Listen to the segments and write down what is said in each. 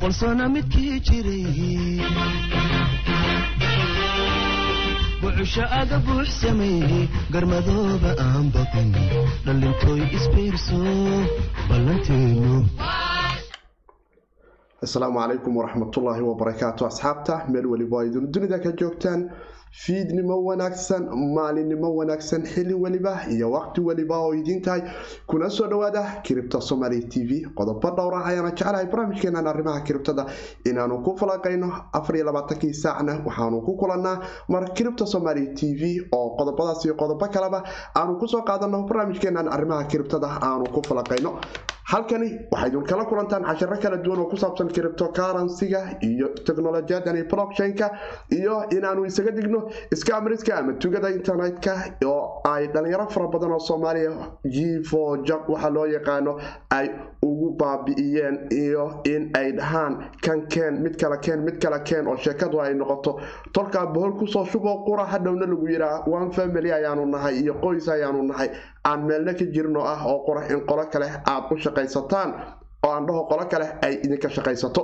boqol midkii jiray bucusho aga buux garmadooba aan baqin dhallintooy isbiirso ballanteenu. Asalaamu calaykum waraxmatullaahi wabarakaatu asxaabta meel weliba idin dunida ka joogtaan fiidnimo wanaagsan maalinimo wanaagsan xili weliba iyo waqti weliba oo idiin tahay. Kuna soo dhawaada kiribta somaali t v. Qodobo dhowr ah ayaana jeclahay barnaamijkeenan arrimaha kiribtada inaanu ku falaqayno afariyo labaatankii saacna waxaanu ku kulannaa mar kiribta somaali t v oo qodobadaas iyo qodobo kaleba aanu ku soo qaadano barnaamijkeenan arrimaha kiribtada aanu ku falaqayno halkani waxaa idin kala kulantaan casharo kala duwan oo ku saabsan criptocarancyga iyo technolojiyadani blockchain-ka iyo inaanu isaga digno scamriska ama tugada internet-ka oo ay dhalinyaro fara badan oo soomaaliya jivo jab waxaa loo yaqaano ay ugu baabi'iyeen iyo in ay dhahaan kan keen mid kala keen mid kala keen oo sheekadu ay noqoto. Tolkaa bohol ku soo shuboo qura hadhowna lagu yiraa one family ayaanu nahay iyo qoys ayaanu nahay aan meelna ka jirin oo ah oo qura in qolo kale aad u shaqaysataan oo aan dhaho qolo kale ay idinka shaqaysato.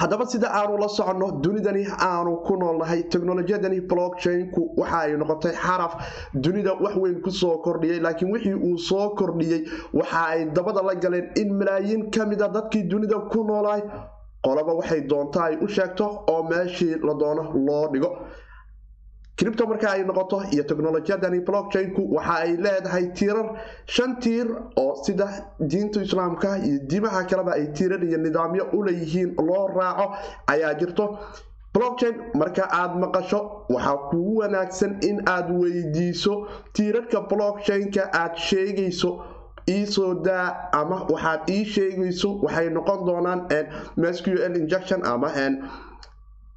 Haddaba sida aanu la soconno dunidani aanu ku noolnahay teknolojiyadani blockchain-ku waxa ay noqotay xaraf dunida wax weyn ku soo kordhiyay laakiin wixii uu soo kordhiyey waxa ay dabada la galeen in malaayiin ka mida dadkii dunida ku noolaay qolaba waxay doonta ay u sheegto oo meeshii la doono loo dhigo cripto marka ay noqoto iyo technolojiyadani blockchain-ku waxa ay leedahay tiirar shan tiir oo sida diinta islaamka iyo diimaha kaleba ay tiirar iyo nidaamyo u leeyihiin loo raaco ayaa jirto. Blockchain marka aad maqasho waxaa kugu wanaagsan in aad weydiiso tiirarka blockchain-ka aad sheegayso iisoo daa ama waxaad ii sheegayso waxay noqon doonaan msql injection ama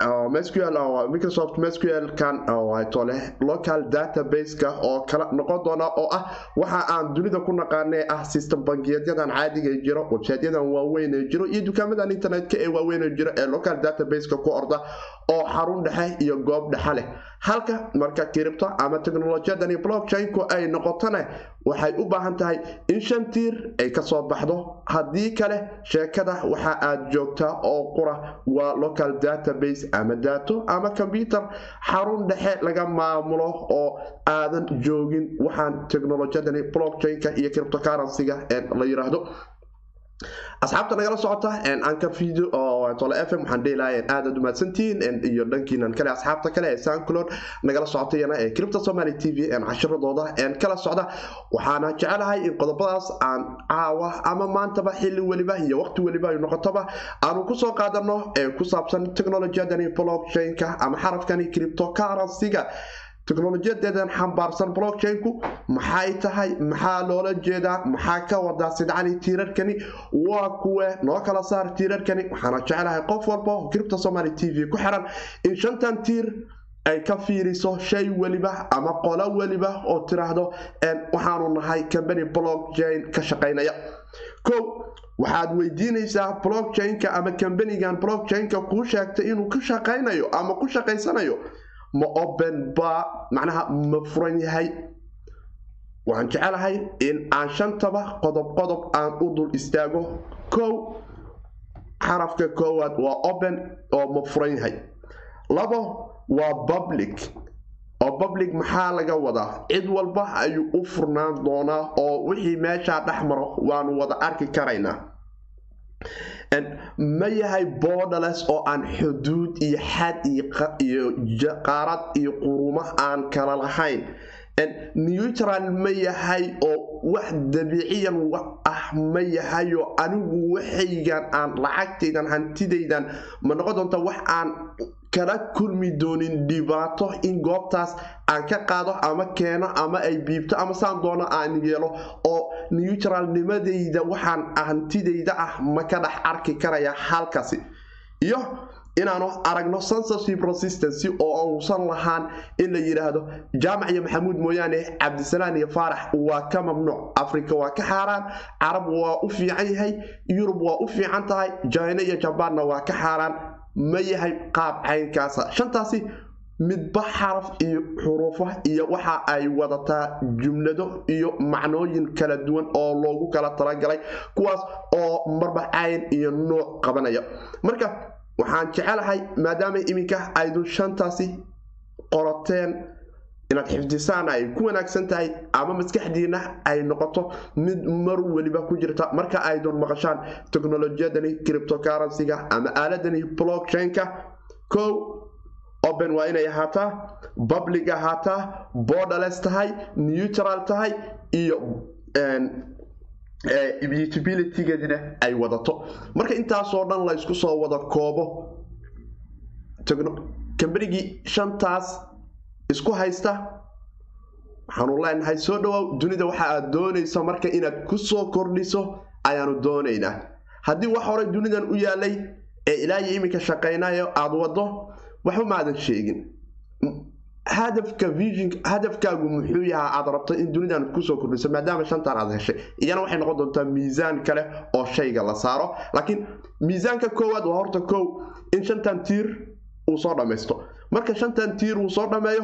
msql microsoft msql kan tole local database-ka oo kala noqon doona oo ah waxa aan dunida ku naqaanee ah system bangiyaedyadan caadiga jiro websiteyadan waaweyn jiro iyo dukaamadan internet-ka ee waaweyn jiro ee local database-ka ku orda oo xarun dhexe iyo goob dhexe leh. Halka marka kiribto ama teknolojiyadani blockchain-ku ay noqotona waxay u baahan tahay in shan tiir ay ka soo baxdo. Haddii kale sheekada waxa aad joogtaa oo qura waa local database ama daato ama combyuter xarun dhexe laga maamulo oo aadan joogin. Waxaan teknolojiyadani blockchain-ka iyo criptocarancyga la yiraahdo asxaabta nagala socota anka video tole fm waxaan dheelahay aadaad umaadsantihiin iyo dhankiinan kale asxaabta kale ee sanclod nagala socotayana ee cripta somaly t v cashiradooda kala socda waxaana jecelahay in qodobadaas aan caawa ama maantaba xili weliba iyo waqti weliba ay noqotoba aanu ku soo qaadano ee ku saabsan technolojiyadani blockchain-ka ama xarafkani criptocarancyga teknolojiyadeedan xambaarsan blockchain-ku maxay tahay maxaa loola jeedaa maxaa ka wadaa sidcani tiirarkani? Waa kuwe noo kala saar tiirarkani. Waxaana jeclahay qof walba oo cripta somaly t v ku xiran in shantan tiir ay ka fiiriso shay weliba ama qolo weliba oo tiraahdo waxaanu nahay combany blockchain ka shaqaynaya. Ko waxaad weydiinaysaa blockchain-ka ama combanigan blockchain-ka kuu sheegtay inuu ka shaqaynayo ama ku shaqaysanayo ma open ba macnaha ma furan yahay. Waxaan jecelahay in aan shantaba qodob qodob aan u dul istaago. Kow xarafka koowaad waa open oo ma furan yahay. Labo waa public. Oo public maxaa laga wadaa? Cid walba ayuu u furnaan doonaa oo wixii meeshaa dhex maro waanu wada arki karaynaa ma yahay borderless oo aan xuduud iyo xad iyo qaarad iyo qurumo aan kala lahayn. Neutral ma yahay oo wax dabiiciyan ah ma yahayo anigu waxaygan aan lacagtaydan hantidaydan ma noqon doonta wax aan kala kulmi doonin dhibaato in goobtaas aan ka qaado ama keeno ama ay biibto ama saan doono aan yeelo oo neutralnimadayda waxaan hantidayda ah ma ka dhex arki karaya halkaasi. Iyo inaanu aragno censorship resistancy oo uusan lahaan in la yidhaahdo jaamac iyo maxamuud mooyaane cabdisalaan iyo faarax waa ka mamnuuc africa waa ka xaaraan carab waa u fiican yahay yurub waa u fiican tahay jina iyo jabaanna waa ka xaaraan ma yahay qaab caynkaasa. Shantaasi midba xaraf iyo xuruufo iyo waxa ay wadataa jumlado iyo macnooyin kala duwan oo loogu kala talagalay kuwaas oo marba cayn iyo nuuc qabanaya. Marka waxaan jecelahay maadaama iminka aydu shantaasi qorateen inaad xifdisaan ay ku wanaagsan tahay ama maskaxdiina ay noqoto mid mar weliba ku jirta. Marka aydun maqashaan teknolojiyadani criptocurrencyga ama aaladani blockchainka kow open waa inay ahaataa public ahaataa borderless tahay neutral tahay iyo immutabilitygeedina ay wadato. Marka intaasoo dhan la soo wada koobo kambanigii shantaas isku haysta? Waxaanu leenahay soo dhawow dunida waxa aad doonaysa marka inaad ku soo kordhiso ayaanu doonaynaa. Haddii wax hore dunidan u yaalay ee ilaa iyo iminka shaqaynayo aad wado waxba maadan sheegin. Hadafka vision hadafkaagu muxuu yahaa aad rabto in dunidan ku soo kordhiso maadaama shantan aad heshay. Iyana waxay noqon doontaa miisaan kale oo shayga la saaro. Laakiin miisaanka koowaad waa horta kow in shantan tiir uu soo dhammaysto marka shantan tiir uu soo dhammeeyo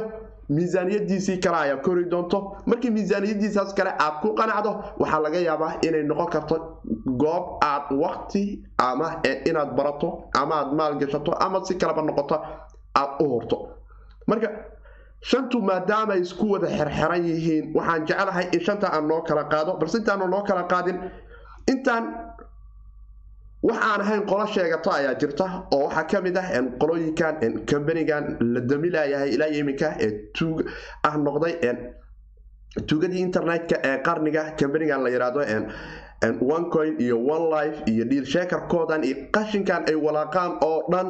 miisaaniyadiisii kale ayaa kori doonto. Markii miisaaniyadiisaas kale aad ku qanacdo waxaa laga yaabaa inay noqon karto goob aad waqti ama inaad barato ama aad maalgashato ama si kaleba noqoto aad u horto marka shantu maadaama isku wada xerxeran yihiin waxaan jecelahay in shanta aan noo kala qaado. Balse intaanu noo kala qaadin intaan wax aan ahayn qolo sheegato ayaa jirta oo waxaa ka mid ah qolooyinkan kambanigan la damilayahay ilaa iminka ee tuug ah noqday tuugadii internetka ee qarniga kambanigan la yidhaahdo onecoin iyo one life iyo dhiil sheekarkoodan iyo qashinkan ay walaaqaan oo dhan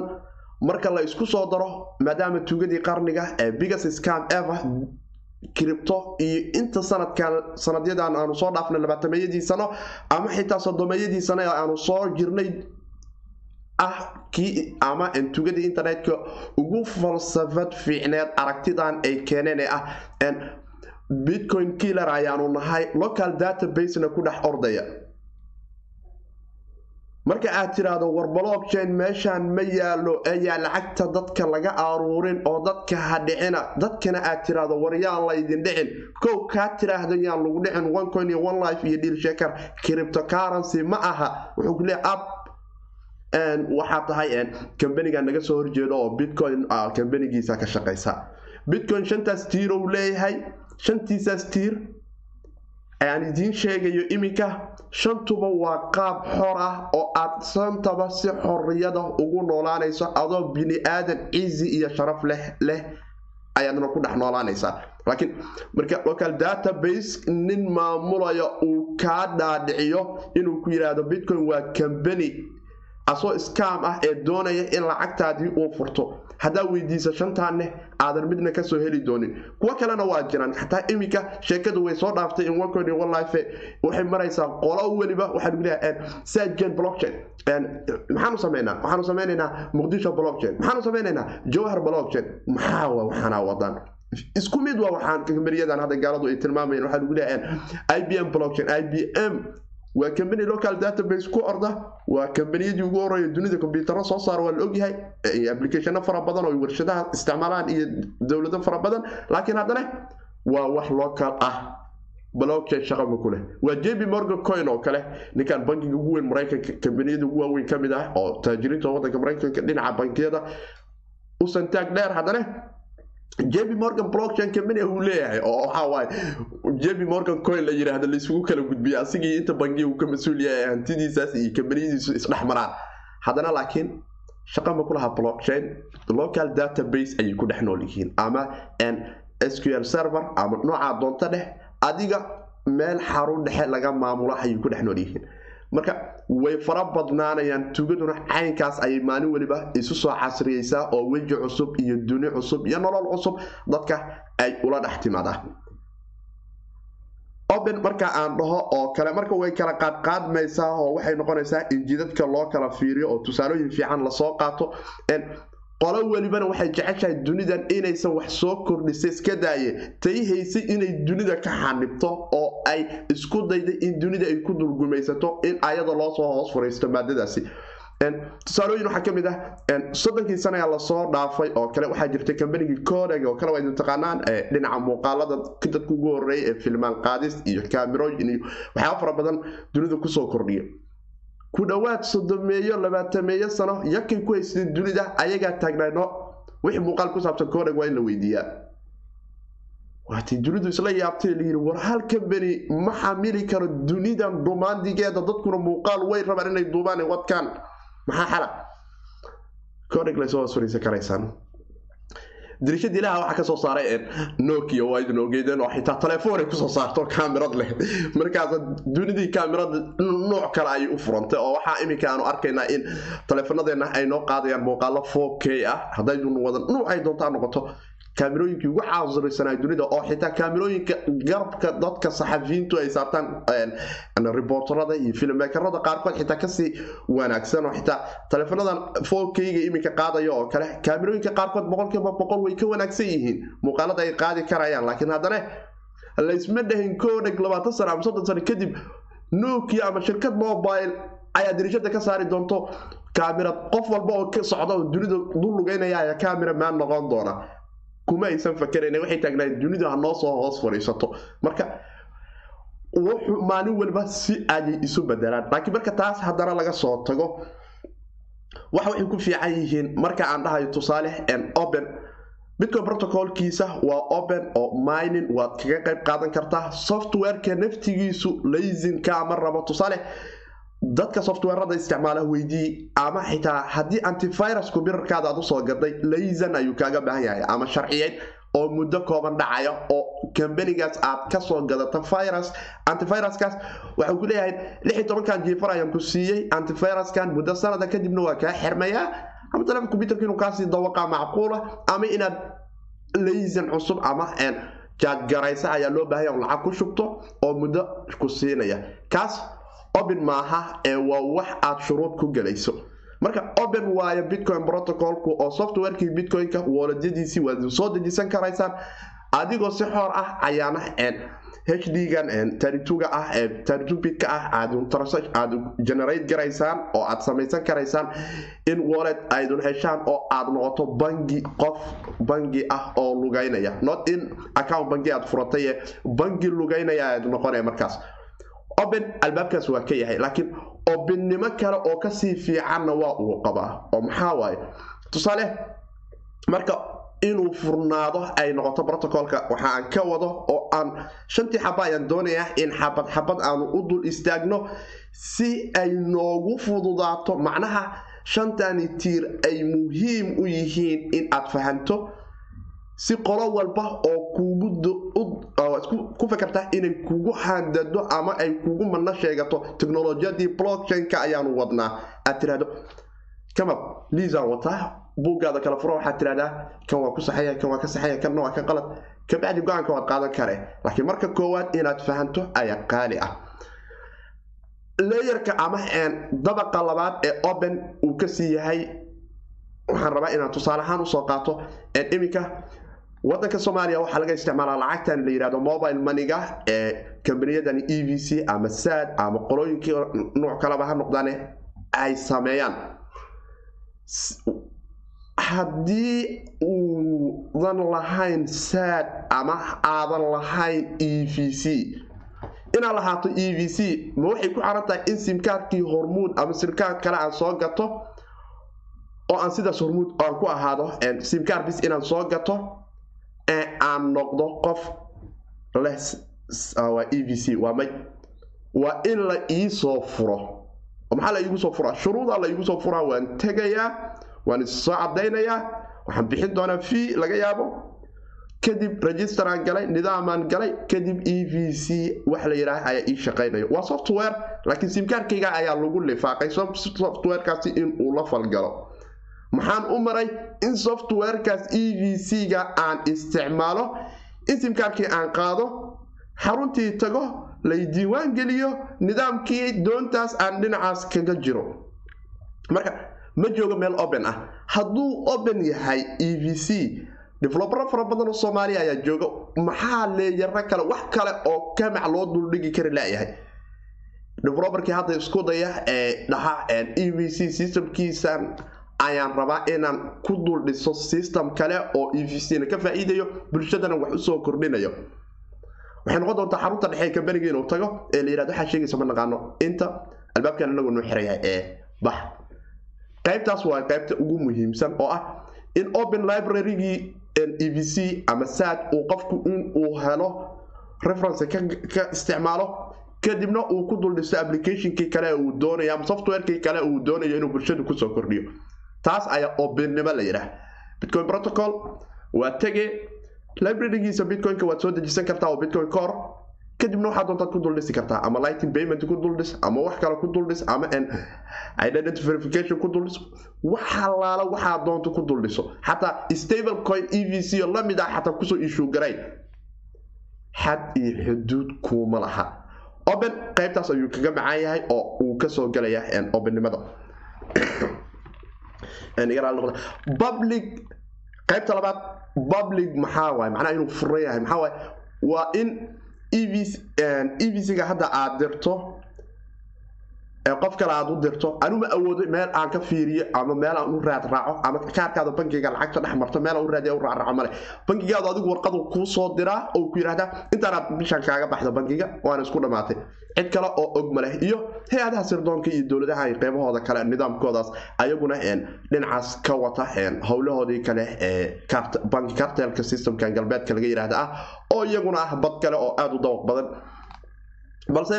marka la isku soo daro maadaama tuugadii qarniga ee biggest scam ever cripto iyo inta sanadkan sanadyadan aanu soo dhaafnay labaatameeyadii sano ama xitaa sodomeeyadii sano ee aanu soo jirnay ah kii ama tuugadii internetka ugu falsafad fiicneed aragtidan ay keeneen ee ah bitcoin killer ayaanu nahay local databasena ku dhex ordaya marka aad tiraahdo war blockchain meeshaan ma yaalo ayaa lacagta dadka laga aruurin oo dadka ha dhicina. Dadkana aad tiraahdo war yaan laydin dhicin. Kow kaa tiraahdo yaan lagu dhicin one coin iyo one life iyo deal shaker. Cryptocurrency ma aha. Wuxuu ku leeyahay up waxaa tahay kambaniga naga soo horjeedo oo bitcoin kambanigiisa ka shaqaysa. Bitcoin shantaas tiir leeyahay. Shantiisaas tiir ayaan idiin sheegayo iminka shantuba waa qaab xor ah oo aad shantaba si xorriyada ugu noolaanayso adoo bini aadan cizi iyo sharaf leh ayaadna ku dhex noolaanaysaa. Laakiin marka local database nin maamulaya uu kaa dhaadhiciyo inuu ku yidhaahdo bitcoin waa kambani asoo scam ah ee doonaya in lacagtaadii uu furto haddaa weydiisa shantaanne aadan midna ka soo heli doonin. Kuwo kalena waa jiraan. Xataa iminka sheekadu way soo dhaaftay in iyo onelife waxay maraysaa qolo weliba waxaa lagu leeyahay sajen blockchain. Maxaanu sameynaa? Waxaanu sameynaynaa muqdisho blockchain. Maxaanu sameynaynaa jawhar blockchain. Maxaa wa waxaana wadaan isku mid waa waxaan kameriyadan hadda gaaladu ay tilmaamayeen waxaa lagu leeyahay ibm blockchain. Ibm waa kambani local database ku orda waa kambaniyadii ugu horreeya dunida kombyutaro soo saara waa la ogyahay applicationo fara badan oo warshadaha isticmaalaan iyo dowlado fara badan. Laakiin haddana waa wax local ah blockchain shaqaba ku leh. Waa jb morgan coin oo kale ninkan bankiga ugu weyn maraykanka kambaniyada ugu waaweyn ka mid ah oo taajiriinta waddanka maraykanka dhinaca bankiyada u santaag dheer haddana jb morgan blockchain company uu leeyahay oo waxaa waaye jb morgan coin la yidhaahdo laisugu kala gudbiya asigii inta bangiga uu ka mas'uul yahay hantidiisaas iyo kambaniyadiisu isdhex maraan. Haddana laakiin shaqa ma ku laha blockchain local database ayay ku dhex nool yihiin. Ama sql server ama noocaa doonto dheh adiga meel xarun dhexe laga maamulo ayay ku dhex nool yihiin. Marka way fara badnaanayaan tugaduna caynkaas ayay maalin weliba isu soo casriyeysaa oo weji cusub iyo duni cusub iyo nolol cusub dadka ay ula dhex timaadaa open marka aan dhaho oo kale marka way kala qaadqaadmaysaa oo waxay noqonaysaa in jidadka loo kala fiiriyo oo tusaalooyin fiican la soo qaato. Qolo welibana waxay jeceshahay dunidan inaysan wax soo kordhisa iska daaye. Tay haysay inay dunida ka xanibto oo ay isku dayday in dunida ay ku dulgumaysato in ayada loo soo hoos fariisto maadadaasi tusaalooyin waxaa ka mid ah soddonkii sanayaa la soo dhaafay oo kale waxaa jirtay kambanigii kodeg oo kale waa taqaanaan dhinaca muuqaalada dadka ugu horreeya ee filmaan qaadis iyo kaamirooyin iyo waxyaaba fara badan dunida ku soo kordhiya. Ku dhowaad soddomeeyo labaatameeyo sano yakay ku haysteen dunida ayagaa taagnayno wixii muuqaal ku saabsan kodeg waa in la weydiiyaa. Waatay dunidu isla yaabtay layidhi war hal kambani ma xamili karo dunidan dhumaandigeeda dadkuna muuqaal way rabaan inay duubaan wadkaan maxaa xala kodeg laysoo hoos fariisan karaysaan dirishadii ilaha waxaa ka soo saaray nokia waa idin oo xitaa telefoon ay ku soo saarto kaamirad leh. Markaas dunidii kaamirada nooc kale ayay u furantay oo waxaa iminka aanu arkaynaa in teleefonadeena ay noo qaadayaan muuqaalo four k ah. Haddaynu wada nuucay doontaa noqoto kaamirooyinkii ugu caasiraysanaa dunida oo xitaa kaamirooyinka garabka dadka saxafiyiintu ay saartaan riboortarada iyo filmeekarada qaarkood xitaa ka sii wanaagsan oo xitaa teleefanadan fookeyga iminka qaadaya oo kale kaamirooyinka qaarkood boqolkiiba boqol way ka wanaagsan yihiin muuqaalada ay qaadi karayaan. Laakiin haddana laysma dhahin koodheg labaatan sano ama soddon sano kadib nokia ama shirkad mobile ayaa dirishada ka saari doonto kaamirad qof walba oo ka socda oo dunida dul lugeynaya ayaa kaamira maan noqon doona kuma aysan fakerayn waxay taagnaayeen dunidu ha soo hoos fadhiisato. Marka maalin walba si ayay isu bedelaan laakiin marka taas haddana laga soo tago waxa waxay ku fiican yihiin. Marka aan dhahayo tusaale open. Bitcoin protocolkiisa waa open oo mining waad kaga qayb qaadan kartaa. Softwareka naftigiisu laysinka ama rabo. Tusaale dadka softwarada isticmaala weydii ama xitaa haddii antivirusku birarkaada aad u soo gaday laysan ayuu kaaga baahan yahay ama sharciyeyn oo muddo kooban dhacaya oo kambanigaas aad ka soo gadata virus. Antiviruskaas waxau ku leeyahay lix tobankan jiifar ayaan ku siiyey. Antiviruskan muddo sanada kadibna waa kaa xirmayaa ama taleefon computerka inuu kaasii dawaqa macquula ama inaad laysan cusub ama jaadgaraysa ayaa loo baahanya lacag ku shubto oo muddo ku siinaya. Kaas open maaha ee waa wax aad shuruud ku gelayso. Marka open waayo bitcoin protocolku oo softwarekii bitcoinka waad soo dejisan karaysaan. Adigoo si xoor ah ayaana hd-gan tarituga ah taritubidka ah aad generate garaysaan oo aad samaysan karaysaan. In wallet aydun heshaan oo aad noqoto bangi qof bangi ah oo lugaynaya. Not in account bangi aad furatay ee bangi lugaynaya aad noqonaya markaas open albaabkaas waa ka yahay laakiin obinnimo kale oo ka sii fiicanna waa uu qabaa oo maxaa waaye? Tusaale marka inuu furnaado ay noqoto protocolka waxa aan ka wado oo aan shantii xaba ayaan doonayaa in xabad xabad aanu u dul istaagno si ay noogu fududaato. Macnaha shantani tiir ay muhiim u yihiin in aad fahanto si qolo walba oo kugu fakarta inay kugu handado ama ay kugu madno sheegato teknolojiyadii blockchain-ka ayaanu wadnaa. Aad tirahdo kamab liisaan wataa buuggaada kala furo waxaad tirahdaa kan waa ku saxaya kan waa ka saxaya kanna waa ka qalad. Kabacdi go'aanka waad qaadan kare laakiin marka koowaad inaad fahanto ayaa qaali ah. Leeyarka ama dabaqa labaad ee open uu ka sii yahay waxaan rabaa inaan tusaale ahaan u soo qaato iminka wadanka soomaaliya waxaa laga isticmaalaa lacagtan la yihahdo mobile maniga ee kambaniyadani e v c ama sad ama qolooyinkii nuuc kaleba ha noqdaane ay sameeyaan. Haddii uudan lahayn sad ama aadan lahayn e v c inaad lahaato e v c ma waxay ku xaran tahay in simkaarkii hormuud ama simkaar kale aan soo gato oo aan sidaas hormuud aan ku ahaado simkaar bis inaan soo gato ee aan noqdo qof leh e c waa may waa in la iisoo furo. Maxaa la iigu soo furaa shuruudaa la iigu soo furaa waan tegayaa waan issoo cadaynayaa waxaan bixin doonaa fee laga yaabo. Kadib registeraan galay nidaamaan galay kadib e v c wax la yidhaah ayaa ii shaqaynayo. Waa software laakiin simkaarkayga ayaa lagu lifaaqay softwarekaasi inuu la falgalo maxaan u maray in softwarekaas e v c-ga aan isticmaalo in simkaarkii aan qaado xaruntii tago lay diiwaan geliyo nidaamkii doontaas aan dhinacaas kaga jiro. Marka ma joogo meel open ah. Hadduu open yahay e v c develobero fara badan oo soomaaliya ayaa jooga maxaa leeyaro kale wax kale oo kamac loo duldhigi kari layahay developerkii hadda isku daya ee dhaha e v c systemkiisan ayaan rabaa inaan ku dul dhiso system kale oo e v c na ka faa'iidayo bulshadana wax u soo kordhinayo. Waxay noqon doontaa xarunta dhexe ee kambaniga inuu tago ee la yiraahdo waxaa sheegaysa ma naqaano. Inta albaabkan inagu noo xirayahay ee bax. Qaybtaas waa qaybta ugu muhiimsan oo ah in open librarygii e c ama sad uu qofku in uu helo reference ka isticmaalo. Kadibna uu ku dul dhisto applicationkii kale uu doonayo ama softwarekii kale uu doonayo inuu bulshadu ku soo kordhiyo taas ayaa opennimo la yidhaah bitcoin protocol waa tege librarygiisa bitcoinka waad soo dejisan kartaa oo bitcoin core kadibna waxaa doontaad ku duldhisi kartaa ama lighting payment ku duldhis ama wax kale ku duldhis ama identity verification ku duldhis. Waxa laala waxaa doonto ku duldhiso. Xataa stable coin e v c oo la mid ah xataa ku soo issue garay. Xad iyo xuduud kuuma laha. Open qaybtaas ayuu kaga macaan yahay oo uu ka soo galaya opennimada public qaybta labaad public maxaa waay? Macnaha inuu furan yahay. Maxaa waay? Waa in e v c ga hadda aad dirto qof kale aad u dirto anuma awoodo meel aan ka fiiriyo ama meel aan u raad raaco ama kaarkaada bankiga lacagta dhex marto meel aan u raadiya u raacraaco male bankigaadu adigu warqadu kuu soo diraa oo ku yidhahdaa intaanaad bishan kaaga baxda bankiga waana isku dhammaatay cid kale oo og maleh iyo hay'adaha sirdoonka iyo dowladaha ay qeybahooda kale nidaamkoodaas ayaguna dhinacaas ka wata howlahoodii kale ee banki cartelka systemkan galbeedka laga yidhaahda ah oo iyaguna ah bad kale oo aada u dawaq badan. Balse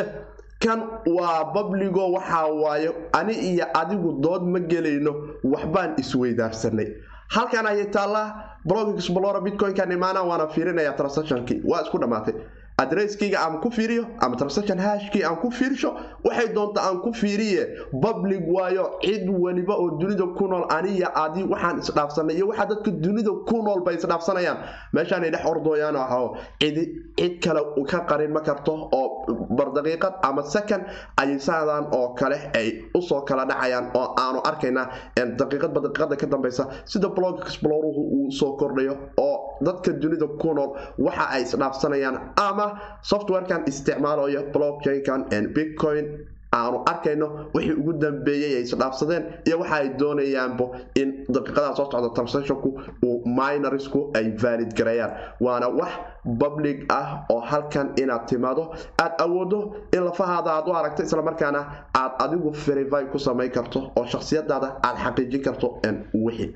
kan waa babligo waxaa waayo ani iyo adigu dood ma gelayno waxbaan isweydaarsanay halkan ayay taallaa blog explora bitcoin-kan imaana waana fiirinaya transactionkii. Waa isku dhammaatay adresskayga aan ku fiiriyo ama transaction hashkii aan ku fiirsho waxay doonta aan ku fiiriye public waayo cid weliba oo dunida ku nool aniya adi waxaan isdhaafsanay iyo waxaa dadka dunida ku nool bay isdhaafsanayaan. Meeshaanay dhex ordooyaan oo cidi cid kale ka qarin ma karto oo bardaqiiqad ama second ayay saadan oo kale ay u soo kala dhacayaan oo aanu arkaynaa daqiiqadba daqiiqada ka dambeysa sida blog exploruhu uu soo kordhayo oo dadka dunida ku nool waxa ay isdhaafsanayaan ama softwarekan isticmaalayo blockchainkan bitcoin. Aanu arkayno wixii ugu dambeeyey ay isdhaafsadeen iyo waxa ay doonayaanbo in daqiiqadaha soo socda transactionku uu minorisku ay valid gareeyaan. Waana wax public ah oo halkan inaad timaado. Aad awoodo in lafahaada aad u aragto islamarkaana aad adigu verify ku samayn karto oo shakhsiyadaada aad xaqiijin karto wixii.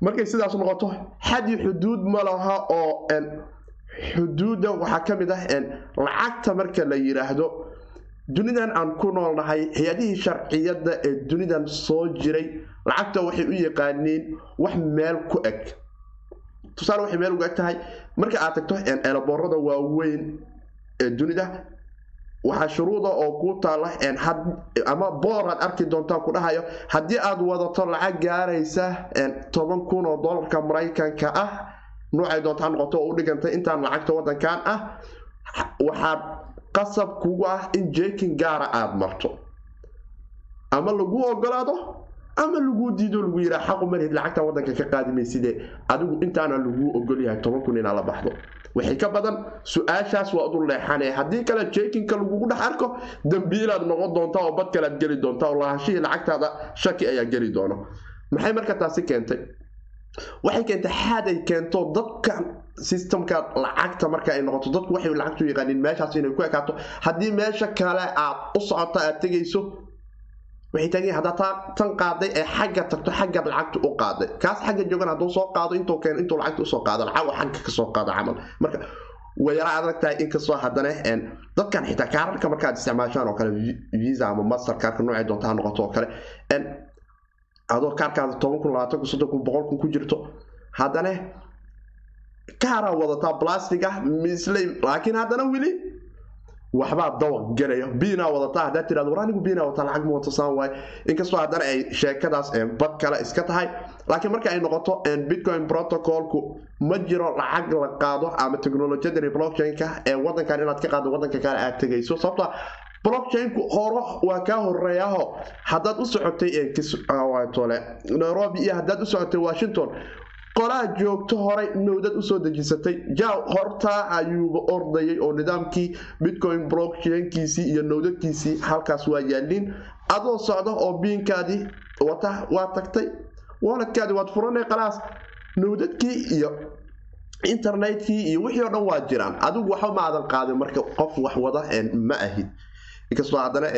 Markay sidaas noqoto xadi xuduud ma laha oo xuduudda waxaa ka mid ah lacagta marka la yidhaahdo dunidan aan ku noolnahay hay'adihii sharciyadda ee dunidan soo jiray lacagta waxay u yaqaaniin wax meel ku eg. Tusaale waxay meel ugu eg tahay marka aad tagto eelaboorada waaweyn ee dunida waxaa shuruuda oo kuu taala ama boor aad arki doontaa ku dhahayo haddii aad wadato lacag gaaraysa toban kun oo dolarka maraykanka ah nuucay doontaa noqoto oo u dhigantay intaan lacagta wadankan ah waxaad qasab kugu ah in jekin gaara aada marto. Ama lagu ogolaado ama laguu diido lagu yiraa xaqu marhid lacagtan wadanka ka qaadimayside adigu intaana laguu ogolyahay toban kun inaa baxdo. Wixii ka badan su'aashaas waa udu leexane haddii kale jekinka lagugu dhex arko dambiilaad noqon doontaa oo bad kalead geli doontaa oo lahashihii lacagtaada shaki ayaa geli doono. Maxay marka taasi keentay waxay keentay xaaday keento dadka systemka lacagta marka ay noqoto. Dadku waxay lacagtu yaqaaniin meeshaas inay ku ekaato. Haddii meesha kale aad u socoto aad tegayso waxay taageen haddaa taa tan qaaday ee xagga tagto xaggaad lacagta u qaaday. Kaas xagga joogan hadduu soo qaado intuu keeno intuu lacagta u soo qaado lacag xagga ka soo qaado camal. Marka way yara adag tahay inkastoo haddana dadkan xitaa kaararka markaad isticmaashaan oo kale visa ama master kaarka noocay doonta ha noqoto oo kale adoo kaarkaada toban kun labaatan kun soddon kun boqol kun ku jirto haddana kaaraa wadataa plastic ah misley laakiin haddana weli waxbaa dawaq gelaya biinaa wadataa haddaad tirahdo war anigu biinaa wataa lacag ma wato saan waay. Inkastoo haddana ay sheekadaas bad kale iska tahay laakiin marka ay noqoto bitcoin protocolku ma jiro lacag la qaado ama technolojiyadani blockchain-ka ee wadankan inaad ka qaado wadanka kale aad tegayso sababta blockchainku horo waa kaa horeeyaho haddaad u socotay tole nairobi iyo haddaad u socotay washington qolaa joogto horay nowdad u soo dejisatay. Jaw hortaa ayuuba ordayay oo nidaamkii bitcoin blockchainkiisii iyo nowdadkiisii halkaas waa yaaliin adoo socda oo biinkaadii wata waa tagtay. Waladkaadii waad furanay qalaas nowdadkii iyo internetkii iyo wixii oo dhan waa jiraan. Adigu waxba ma aadan qaadin marka qof wax wada ma ahid inkastoo haddana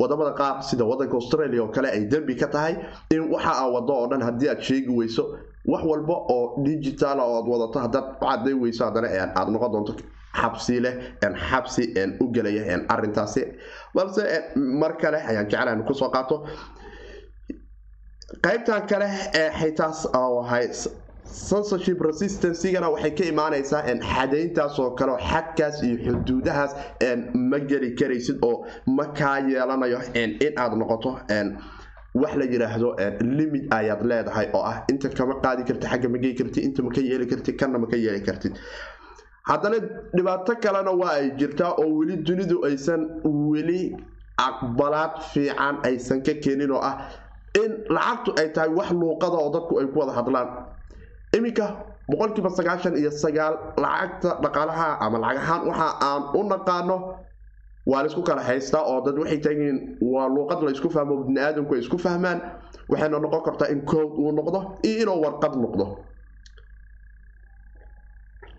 waddamada qaar sida wadanka australia oo kale ay dembi ka tahay in waxa aa wado oo dhan haddii aad sheegi weyso wax walba oo digital oo aad wadato haddaad caday weyso haddana aad noqon doonto xabsi leh xabsi u gelaya arintaasi balse mar kale ayaan jeclaan ku soo qaato. Qaybtan kale ee xitaas ahay censorship resistancygana waxay ka imaanaysaa xadayntaas oo kale xadkaas iyo xuduudahaas ma geli karaysid oo ma kaa yeelanayo in aad noqoto wax la yidhaahdo limit ayaad leedahay oo ah inta kama qaadi karti xagga ma gei karti inta maka yeeli karti kanna maka yeeli kartid haddana dhibaato kalena waa ay jirtaa oo weli dunidu aysan weli aqbalaad fiican aysan ka keenin oo ah in lacagtu ay tahay wax luuqada oo dadku ay ku wada hadlaan iminka boqolkiiba sagaashan iyo sagaal lacagta dhaqaalaha ama lacag ahaan waxa aan u naqaano waa la isku kala haystaa oo dad waxay taagiin waa luuqad la isku fahmo bini-aadamku ay isku fahmaan waxayna noqon kartaa in code uu noqdo iyo inuu warqad noqdo.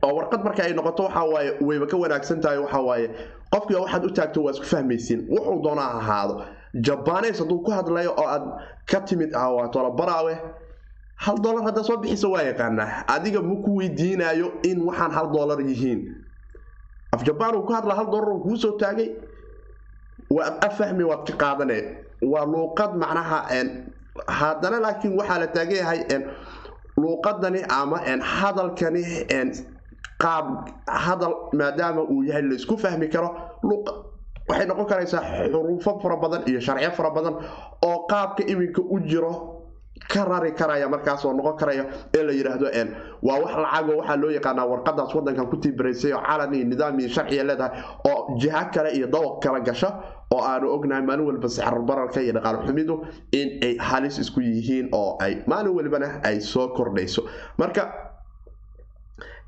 Oo warqad marka ay noqoto waxa wayba ka wanaagsan tahay waxa waaye qofkii waxaad u taagto waa isku fahmaysiin. Wuxuu doona ha ahaado jabanes hadduu ku hadlayo oo aad ka timid awaatola baraawe hal dolar haddaa soo bixisa waa yaqaanaa? Adiga ma ku weydiinayo in waxaan hal dolar yihiin. Af jabaan uu ku hadla hal dolar uu kuu taagay? Waad afahmi waad ka qaadane waa luuqad macnaha haddana laakiin waxaa la taagan yahay luuqadani ama hadalkani qaab hadal maadaama uu yahay la isku fahmi karo waxay noqon karaysaa xuruufo fara badan iyo sharciyo fara badan oo qaabka iminka u jiro ka rari karaya markaas noqon karaya in la yidhaahdo waa wax lacago waxaa loo yaqaanaa warqadaas wadankan ku tiibaraysay oo calan iyo nidaam iyo sharciya leedahay oo jiha kale iyo dawaq kala gasho oo aanu ognahay maalin walba sixarbararka iyo dhaqaal xumidu in ay halis isku yihiin oo ay maalin walbana ay soo kordhayso. Marka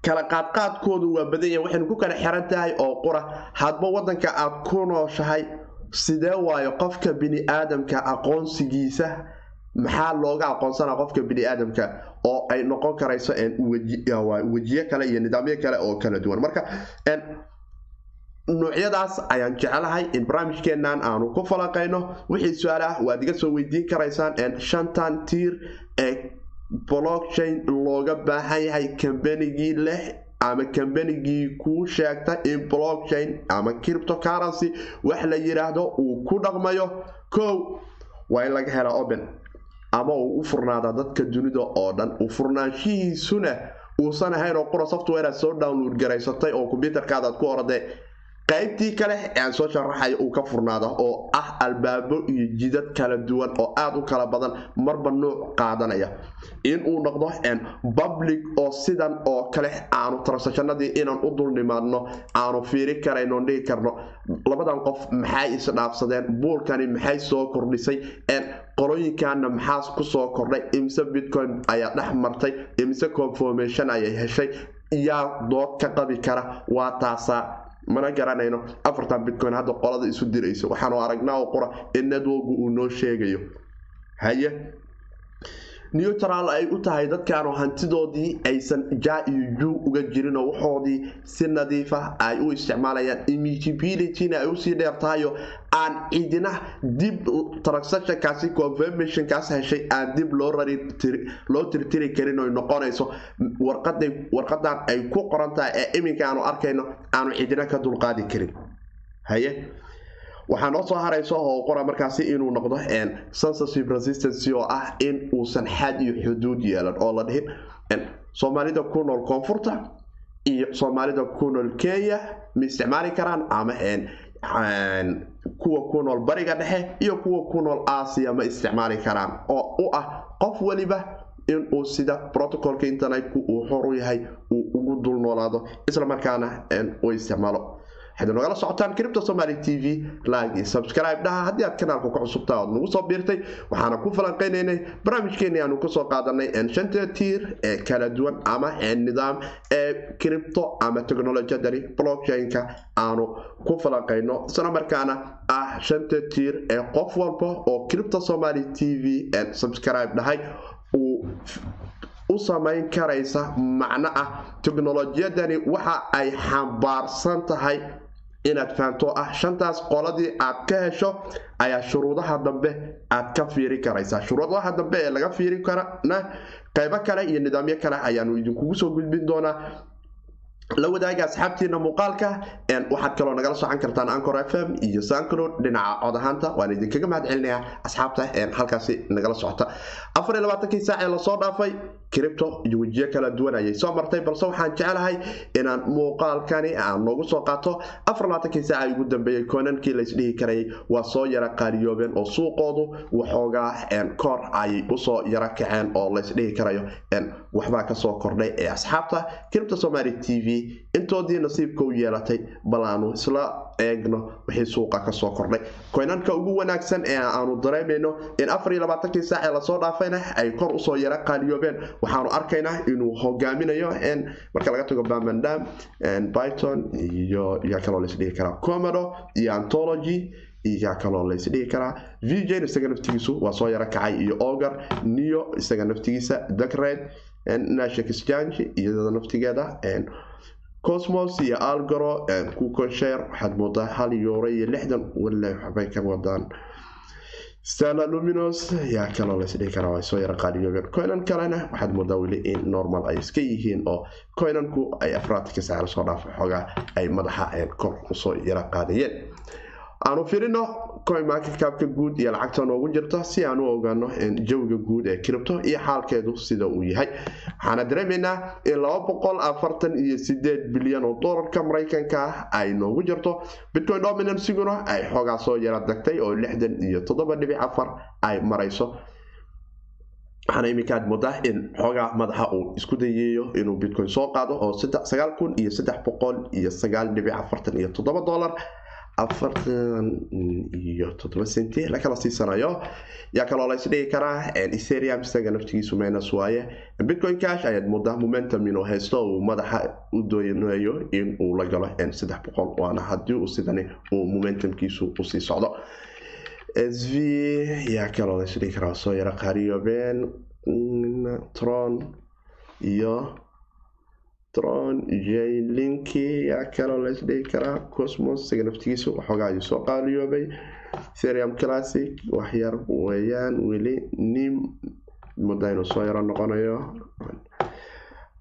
kala qaadqaadkoodu waa badan yahay waxaynu ku kala xiran tahay oo qura hadba wadanka aad ku nooshahay sidee waayo qofka bini-aadamka aqoonsigiisa maxaa looga aqoonsanaa qofka bini-aadamka oo ay noqon karayso wejiyo kale iyo nidaamyo kale oo kala duwan. Marka nuucyadaas ayaan jeclahay in barnaamijkeennan aanu ku falaqayno wixii su'aal ah waad iga soo weydiin karaysaan shantan tiir ee blockchain looga baahan yahay kambanigii leh ama kambanigii kuu sheegta in blockchain ama cryptocurrency wax la yidhaahdo uu ku dhaqmayo. Kow waa in laga helaa open ama uu u furnaadaa dadka dunida oo dhan. U furnaanshihiisuna uusan ahayn oo qura software aad soo download garaysatay oo kombyuutarkaadaad ku orday qaybtii kale aan soo sharaxayo uu ka furnaada oo ah albaabo iyo jidad kala duwan oo aada u kala badan marba nuuc qaadanaya. In uu noqdo public oo sidan oo kale aanu transactionadii inaan u dulnimaadno aanu fiiri karayno dhihi karno. Labadan qof maxay isdhaafsadeen buulkani maxay soo kordhisay? Qolooyinkaana maxaa ku soo kordhay? Imise bitcoin ayaa dhex martay? Imise conformation ayay heshay? Yaa dood ka qabi kara? Waa taasaa mana garanayno afartan bitcoin hadda qolada isu dirayso. Waxaanu aragnaa oo qura in networku uu noo sheegayo. Haye neutral ay u tahay dadkaanu hantidoodii aysan ja iyo ju uga jirin oo waxoodii si nadiifa ay u isticmaalayaan. Immutabilityna ay u sii dheer tahayo aan cidina dib transactionkaasi confirmationkaas heshay aan dib loo loo tirtiri karin oy noqonayso. Warqadan ay ku qoran tahay ee iminka aanu arkayno aanu cidina ka dulqaadi karin. Haye waxaa noo soo harayso oo qora markaasi inuu noqdo censorship resistance oo ah in uusan xad iyo xuduud yeelan oo la dhihin. Soomaalida ku nool koonfurta iyo soomaalida ku nool kenya ma isticmaali karaan ama kuwa ku nool bariga dhexe iyo kuwa ku nool aasiya ma isticmaali karaan oo u ah qof weliba inuu sida protocolka internetku uu xor u yahay uu ugu dul noolaado islamarkaana uu isticmaalo waxaad nogala socotaan cripto somaly t v like iyo subscribe dhaha haddii aad kanaalka ku cusubtaa ood nagu soo biirtay waxaana ku falanqaynaynay barnaamijkeeni aanu ka soo qaadanay shanta tiir ee kala duwan ama nidaam ee cripto ama technolojiyadani blockchain-ka aanu ku falanqayno isla markaana ah shanta tiir ee qof walba oo cripto somaly t v subscribe dhahay uu u samayn karaysa macno ah teknolojiyadani waxa ay xambaarsan tahay inaad fahamto ah shantaas qoladii aad ka hesho ayaa shuruudaha dambe aad ka fiiri karaysaa. Shuruudaha dambe ee laga fiiri karana qaybo kale iyo nidaamyo kale ayaanu idinkugu soo gudbin doonaa. La wadaaga asxaabtiina muuqaalka waxaad kaloo nagala socan kartaan ancor f m iyo sancloud dhinaca cod ahaanta. Waan idinkaga mahad asxaabta halkaasi nagala socota. Afar iyo labaatankii saac ee la soo dhaafay cripto iyo wejiyo kala duwan ayay soo martay balse waxaan jeclahay inaan muuqaalkani aan noogu soo qaato. Afar labaatankii saac ay ugu dambeeyey koonankii laysdhihi karayay waa soo yara qaaliyoobeen oo suuqoodu waxoogaa kor ayay u soo yara kaceen oo laysdhihi karayo. Waxbaa ka soo kordhay ee asxaabta cripto somaly t v. Intoodii nasiibka u yeelatay bal aanu isla eegno wixii suuqa ka soo kordhay. Koynanka ugu wanaagsan ee aanu dareemayno in afar iyo labaatankii saac ee la soo dhaafayna ay kor u soo yara qaaliyoobeen waxaanu arkaynaa inuu hogaaminayo marka laga tago bamandam python iyo yaa kaloo laisdhihi karaa comodo iyo antology iyaa kaloo laysdhihi karaa. Vjn isaga naftigiisu waa soo yaro kacay iyo ogar neo isaga naftigiisa dacred nashek exchange iyada naftigeeda cosmos iyo algoro kuconsher waxaad moodaa hal yuuro iyo lixdan wale waxbay ka wadaan. Stella luminos yaa kaloo laysdhihi karaa waa soo yara qaaliyoobeen coinan kalena waxaad moodaa weli in normal ay iska yihiin oo coinanku ay afraadka sacra soo dhaafo xoogaa ay madaxa kor u soo yara qaadayeen aanu firino coinmarketcapka guud iyo lacagta noogu jirta si aan u ogaano jawiga guud ee cripto iyo xaalkeedu sida uu yahay. Waxaana dareemaynaa in laba boqol afartan iyo sideed bilyan oo dolarka maraykanka ah ay noogu jirto. Bitcoin dominansiguna ay xoogaa soo yara dagtay oo lixdan iyo toddoba dhibic afar ay marayso. Waxaana iminka moodaa in xoogaa madaxa uu isku dayeeyo inuu bitcoin soo qaado oo sagaal kun iyo saddex boqol iyo sagaal dhibic afartan iyo toddoba dolar afartan iyo toddoba senti lakala siisanayo yaa kaloo laysdhigi karaa etherium isaga naftigiisu menas waaye. Bitcoin cash ayaad moodaa momentum inuu haysto uu madaxa u doonayo in uu la galo saddex boqol waana haddii uu sidani uu momentumkiisu u sii socdo. S v yaa kaloo laysdhigi karaa soo yaro qaariyoobeen tron iyo tron jlinki yaa kaloo laysdhigi karaa cosmos isaga naftigiisu waxoogaa ayuu soo qaaliyoobay serium classic waxyar weeyaan weli nim mudda inuu soo yaro noqonayo.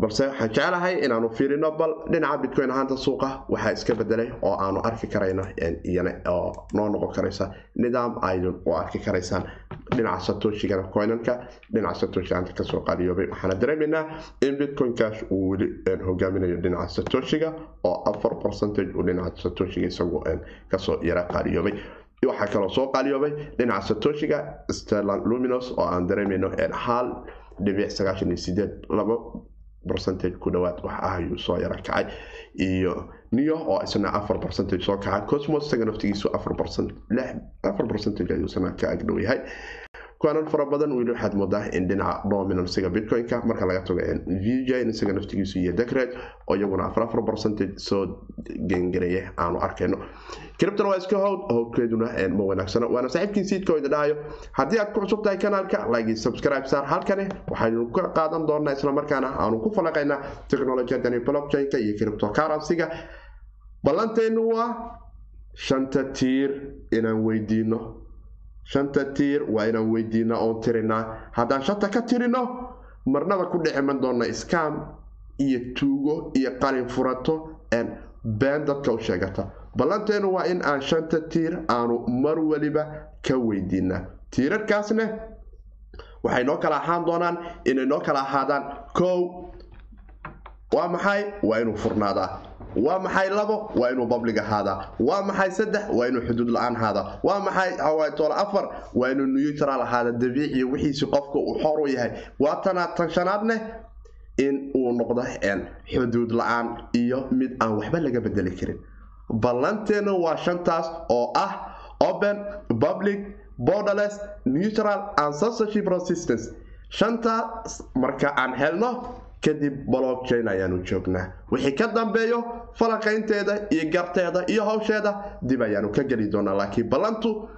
Balse waxaan jeclahay inaanu fiirino bal dhinaca bitcoin ahaanta suuqa waxaa iska bedelay oo aanu arki karayno iyana oo noo noqon karaysa nidaam aydun u arki karaysaan dhinaca satoshigana coinanka dhinaca satoshi aanta ka soo qaaliyoobay waxaana dareemaynaa in bitcoin cash uu weli hogaaminayo dhinaca satoshiga oo afar percentage uu dhinaca satoshiga isagu ka soo yara qaaliyoobay waxaa kaloo soo qaaliyoobay dhinaca satoshiga stellan luminos oo aan dareemayno hal dhibic sagaashan iyo sideed labo percentage ku dhawaad wax ah ayuu soo yara kacay iyo neo oo isna afar percentage soo kaca cosmos isaga naftigiisu afar percent afar percentage ayuu isna ka agdhow yahay kuwanan fara badan weli waxaad moodaa in dhinaca dominansiga bitcoin-ka marka laga tago vjn isaga naftigiisu iyo decred oo iyaguna afar afar percentage soo gengareeya aanu arkayno criptona waa iska howd howdkeeduna ma wanaagsano waana saaxiibkii siidka idin dhahayo haddii aad ku cusub tahay kanaalka like subscribe saar halkani waxaynu ka qaadan doonaa islamarkaana aanu ku falaqaynaa technolojiyadani blockchain-ka iyo criptocurrency-ga ballanteenu waa shanta tiir inaan weydiino. Shanta tiir waa inaan weydiina oon tirinaa. Haddaan shanta ka tirino marnaba ku dhiciman doona scam iyo tuugo iyo qalin furato been dadka u sheegata. Ballanteenu waa in aan shanta tiir aanu mar waliba ka weydiinaa. Tiirarkaasne waxay noo kala ahaan doonaan inay noo kala ahaadaan. Kow waa maxay? Waa inuu furnaadaa waa maxay labo? Waa inuu bablig ahaadaa waa maxay saddex? Waa inuu xuduud la'aan ahaadaa waa maxay hawaatoole afar? Waa inuu neutral ahaada dabiiciyo wixiisi qofka uu xor u yahay. Waa tanaad tan shanaadneh in uu noqdo xuduud la'aan iyo mid aan waxba laga bedeli karin. Ballanteena waa shantaas oo ah open public borderless neutral and censorship resistance. Shantaas marka aan helno kadib blockchain ayaanu joognaa. Wixii ka dambeeyo falaqaynteeda iyo garteeda iyo hawsheeda dib ayaanu ka geli doonaa. Laakiin ballantu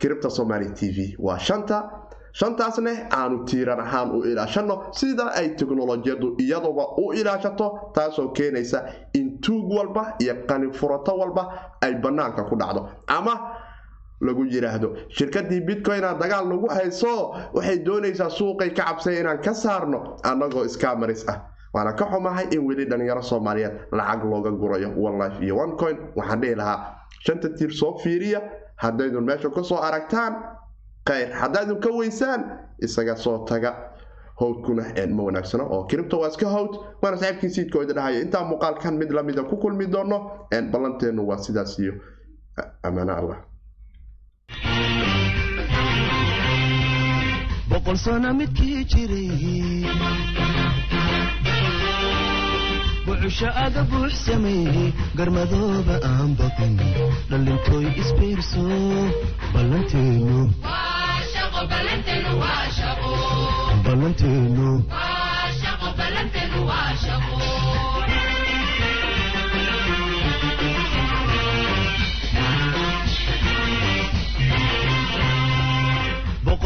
kiribta somali t v waa shanta. Shantaasne aanu tiiran ahaan u ilaashano sida ay teknolojiyadu iyaduba u ilaashato taasoo keenaysa in tuug walba iyo qanifurato walba ay bannaanka ku dhacdo. Ama lagu yidhaahdo shirkadii bitcoina dagaal lagu hayso waxay doonaysaa suuqay ka cabsay inaan ka saarno annagoo iskamaris ah. Waana ka xumahay in weli dhalinyaro soomaaliyeed lacag looga gurayo onelife iyo onecoin waxaan dhihi lahaa shanta tiir soo fiiriya haddaydun meesha ku soo aragtaan khayr. Haddaydun ka weysaan isaga soo taga. Howdkuna ma wanaagsano oo kiribta waa iska howd waana saxiibkii siidkooda dhahaya intaa muuqaalkan mid lamida ku kulmi doono ballanteennu waa sidaas iyo ammaano allah boqol sano midkii jiray wuxusha aga buux sameeyey garmadooba aan baqin dhallintooy isbiirso ballanteenu ballanteenu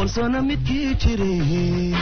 walsoona midkii jiray